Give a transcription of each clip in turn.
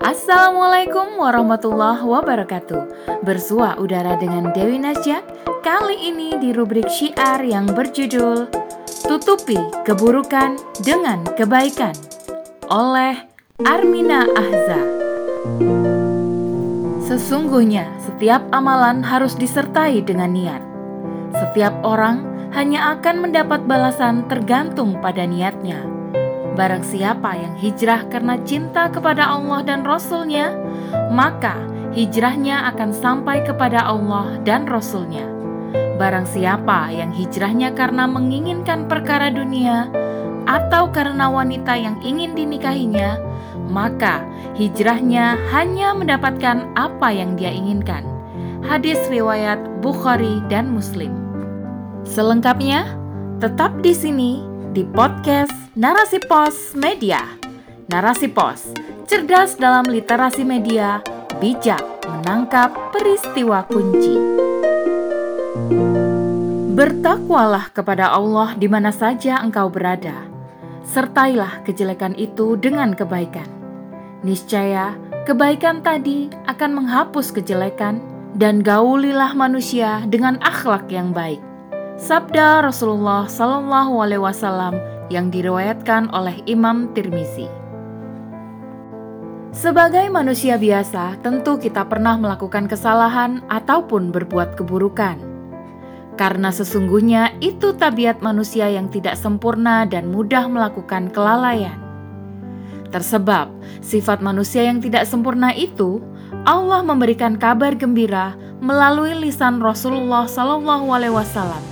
Assalamualaikum warahmatullahi wabarakatuh. Bersua udara dengan Dewi Nasya Kali ini di rubrik syiar yang berjudul Tutupi keburukan dengan kebaikan Oleh Armina Ahza. Sesungguhnya setiap amalan harus disertai dengan niat. Setiap orang hanya akan mendapat balasan tergantung pada niatnya Barang siapa yang hijrah karena cinta kepada Allah dan Rasul-Nya, maka hijrahnya akan sampai kepada Allah dan Rasul-Nya. Barang siapa yang hijrahnya karena menginginkan perkara dunia atau karena wanita yang ingin dinikahinya, maka hijrahnya hanya mendapatkan apa yang dia inginkan. Hadis riwayat Bukhari dan Muslim. Selengkapnya, tetap di sini di podcast Narasi Pos Media. Narasi Pos, cerdas dalam literasi media, bijak menangkap peristiwa kunci. Bertakwalah kepada Allah di mana saja engkau berada. Sertailah kejelekan itu dengan kebaikan. Niscaya kebaikan tadi akan menghapus kejelekan dan gaulilah manusia dengan akhlak yang baik. Sabda Rasulullah Sallallahu Alaihi Wasallam yang diriwayatkan oleh Imam Tirmizi. Sebagai manusia biasa, tentu kita pernah melakukan kesalahan ataupun berbuat keburukan. Karena sesungguhnya itu tabiat manusia yang tidak sempurna dan mudah melakukan kelalaian. Tersebab sifat manusia yang tidak sempurna itu, Allah memberikan kabar gembira melalui lisan Rasulullah SAW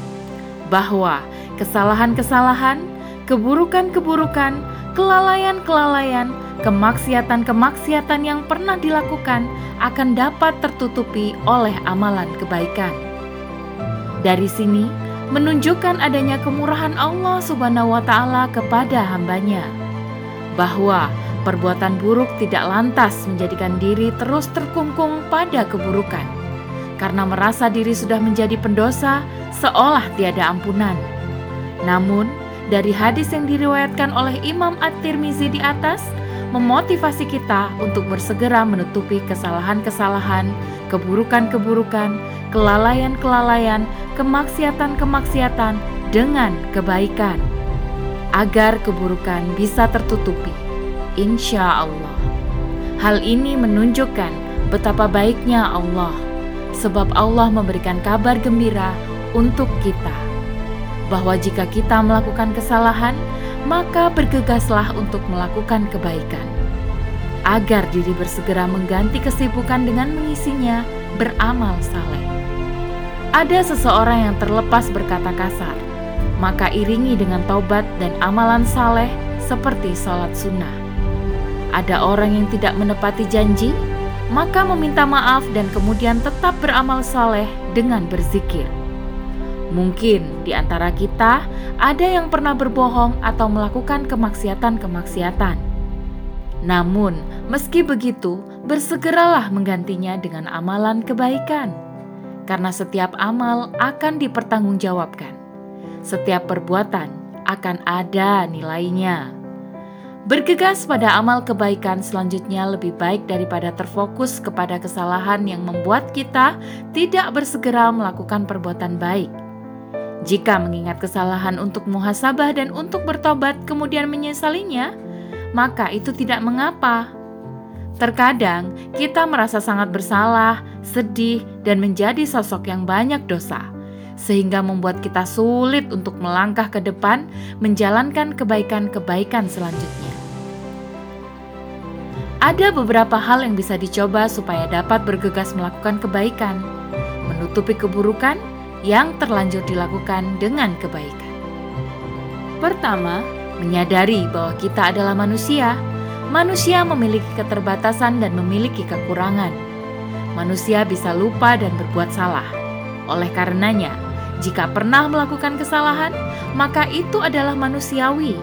bahwa kesalahan-kesalahan keburukan-keburukan, kelalaian-kelalaian, kemaksiatan-kemaksiatan yang pernah dilakukan akan dapat tertutupi oleh amalan kebaikan. Dari sini menunjukkan adanya kemurahan Allah Subhanahu wa taala kepada hambanya bahwa perbuatan buruk tidak lantas menjadikan diri terus terkungkung pada keburukan karena merasa diri sudah menjadi pendosa seolah tiada ampunan. Namun, dari hadis yang diriwayatkan oleh Imam At-Tirmizi di atas memotivasi kita untuk bersegera menutupi kesalahan-kesalahan, keburukan-keburukan, kelalaian-kelalaian, kemaksiatan-kemaksiatan dengan kebaikan agar keburukan bisa tertutupi. Insya Allah. Hal ini menunjukkan betapa baiknya Allah, sebab Allah memberikan kabar gembira untuk kita bahwa jika kita melakukan kesalahan, maka bergegaslah untuk melakukan kebaikan, agar diri bersegera mengganti kesibukan dengan mengisinya beramal saleh. Ada seseorang yang terlepas berkata kasar, maka iringi dengan taubat dan amalan saleh seperti sholat sunnah. Ada orang yang tidak menepati janji, maka meminta maaf dan kemudian tetap beramal saleh dengan berzikir. Mungkin di antara kita ada yang pernah berbohong atau melakukan kemaksiatan-kemaksiatan. Namun, meski begitu, bersegeralah menggantinya dengan amalan kebaikan, karena setiap amal akan dipertanggungjawabkan. Setiap perbuatan akan ada nilainya. Bergegas pada amal kebaikan selanjutnya lebih baik daripada terfokus kepada kesalahan yang membuat kita tidak bersegera melakukan perbuatan baik. Jika mengingat kesalahan untuk muhasabah dan untuk bertobat kemudian menyesalinya, maka itu tidak mengapa. Terkadang kita merasa sangat bersalah, sedih, dan menjadi sosok yang banyak dosa, sehingga membuat kita sulit untuk melangkah ke depan menjalankan kebaikan-kebaikan selanjutnya. Ada beberapa hal yang bisa dicoba supaya dapat bergegas melakukan kebaikan, menutupi keburukan, yang terlanjur dilakukan dengan kebaikan. Pertama, menyadari bahwa kita adalah manusia. Manusia memiliki keterbatasan dan memiliki kekurangan. Manusia bisa lupa dan berbuat salah. Oleh karenanya, jika pernah melakukan kesalahan, maka itu adalah manusiawi.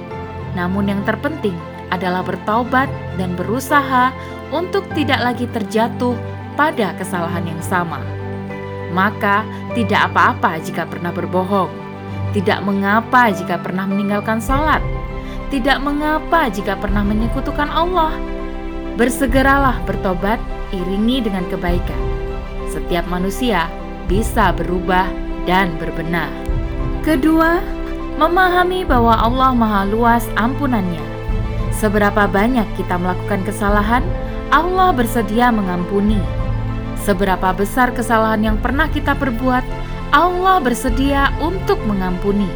Namun, yang terpenting adalah bertaubat dan berusaha untuk tidak lagi terjatuh pada kesalahan yang sama. Maka tidak apa-apa jika pernah berbohong. Tidak mengapa jika pernah meninggalkan salat. Tidak mengapa jika pernah menyekutukan Allah. Bersegeralah bertobat, iringi dengan kebaikan. Setiap manusia bisa berubah dan berbenah. Kedua, memahami bahwa Allah Maha Luas ampunannya. Seberapa banyak kita melakukan kesalahan, Allah bersedia mengampuni. Seberapa besar kesalahan yang pernah kita perbuat, Allah bersedia untuk mengampuni.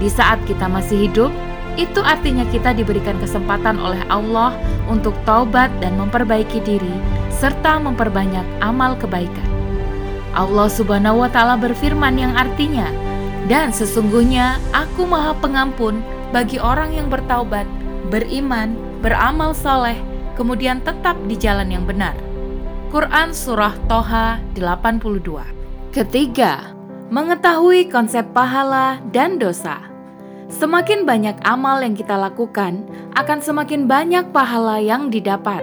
Di saat kita masih hidup, itu artinya kita diberikan kesempatan oleh Allah untuk taubat dan memperbaiki diri, serta memperbanyak amal kebaikan. Allah Subhanahu wa Ta'ala berfirman yang artinya, "Dan sesungguhnya Aku Maha Pengampun bagi orang yang bertaubat, beriman, beramal soleh, kemudian tetap di jalan yang benar." Quran Surah Toha 82 Ketiga, mengetahui konsep pahala dan dosa. Semakin banyak amal yang kita lakukan, akan semakin banyak pahala yang didapat.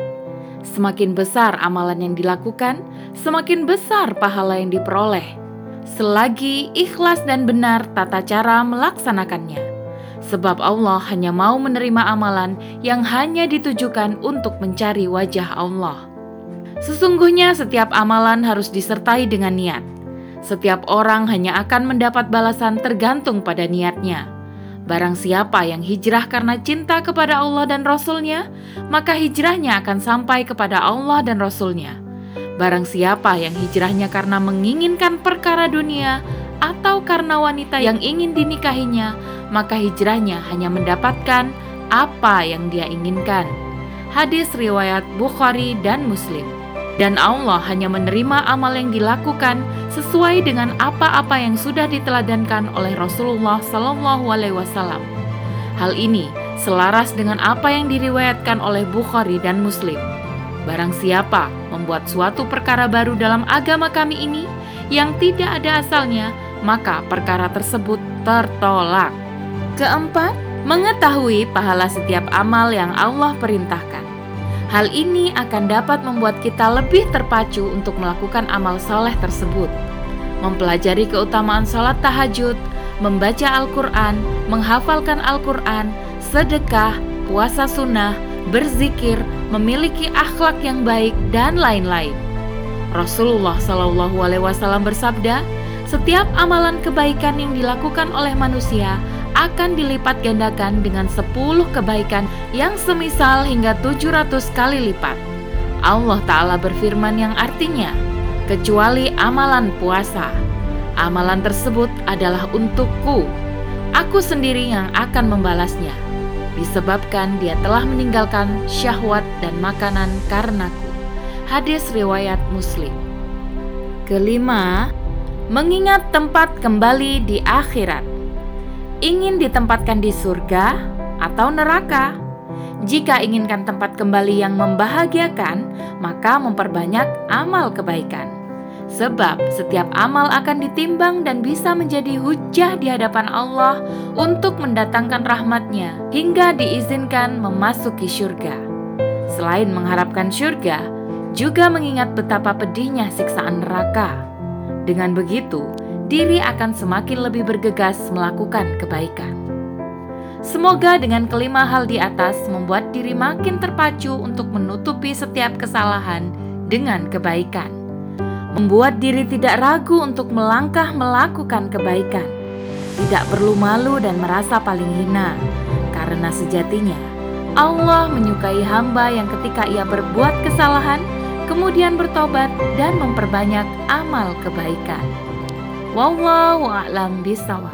Semakin besar amalan yang dilakukan, semakin besar pahala yang diperoleh. Selagi ikhlas dan benar tata cara melaksanakannya. Sebab Allah hanya mau menerima amalan yang hanya ditujukan untuk mencari wajah Allah. Sesungguhnya setiap amalan harus disertai dengan niat. Setiap orang hanya akan mendapat balasan tergantung pada niatnya. Barang siapa yang hijrah karena cinta kepada Allah dan Rasul-Nya, maka hijrahnya akan sampai kepada Allah dan Rasul-Nya. Barang siapa yang hijrahnya karena menginginkan perkara dunia atau karena wanita yang ingin dinikahinya, maka hijrahnya hanya mendapatkan apa yang dia inginkan. Hadis riwayat Bukhari dan Muslim dan Allah hanya menerima amal yang dilakukan sesuai dengan apa-apa yang sudah diteladankan oleh Rasulullah Wasallam. Hal ini selaras dengan apa yang diriwayatkan oleh Bukhari dan Muslim. Barang siapa membuat suatu perkara baru dalam agama kami ini yang tidak ada asalnya, maka perkara tersebut tertolak. Keempat, mengetahui pahala setiap amal yang Allah perintahkan. Hal ini akan dapat membuat kita lebih terpacu untuk melakukan amal soleh tersebut. Mempelajari keutamaan sholat tahajud, membaca Al-Quran, menghafalkan Al-Quran, sedekah, puasa sunnah, berzikir, memiliki akhlak yang baik, dan lain-lain. Rasulullah Shallallahu Alaihi Wasallam bersabda, setiap amalan kebaikan yang dilakukan oleh manusia akan dilipat gandakan dengan 10 kebaikan yang semisal hingga 700 kali lipat. Allah Ta'ala berfirman yang artinya, kecuali amalan puasa. Amalan tersebut adalah untukku. Aku sendiri yang akan membalasnya. Disebabkan dia telah meninggalkan syahwat dan makanan karenaku. Hadis riwayat Muslim. Kelima, mengingat tempat kembali di akhirat ingin ditempatkan di surga atau neraka. Jika inginkan tempat kembali yang membahagiakan, maka memperbanyak amal kebaikan. Sebab setiap amal akan ditimbang dan bisa menjadi hujah di hadapan Allah untuk mendatangkan rahmatnya hingga diizinkan memasuki surga. Selain mengharapkan surga, juga mengingat betapa pedihnya siksaan neraka. Dengan begitu, diri akan semakin lebih bergegas melakukan kebaikan. Semoga dengan kelima hal di atas membuat diri makin terpacu untuk menutupi setiap kesalahan dengan kebaikan. Membuat diri tidak ragu untuk melangkah melakukan kebaikan. Tidak perlu malu dan merasa paling hina, karena sejatinya Allah menyukai hamba yang ketika ia berbuat kesalahan, kemudian bertobat dan memperbanyak amal kebaikan. Wallahu a'lam bisawab.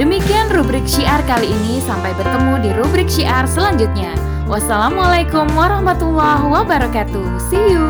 Demikian rubrik syiar kali ini, sampai bertemu di rubrik syiar selanjutnya. Wassalamualaikum warahmatullahi wabarakatuh. See you.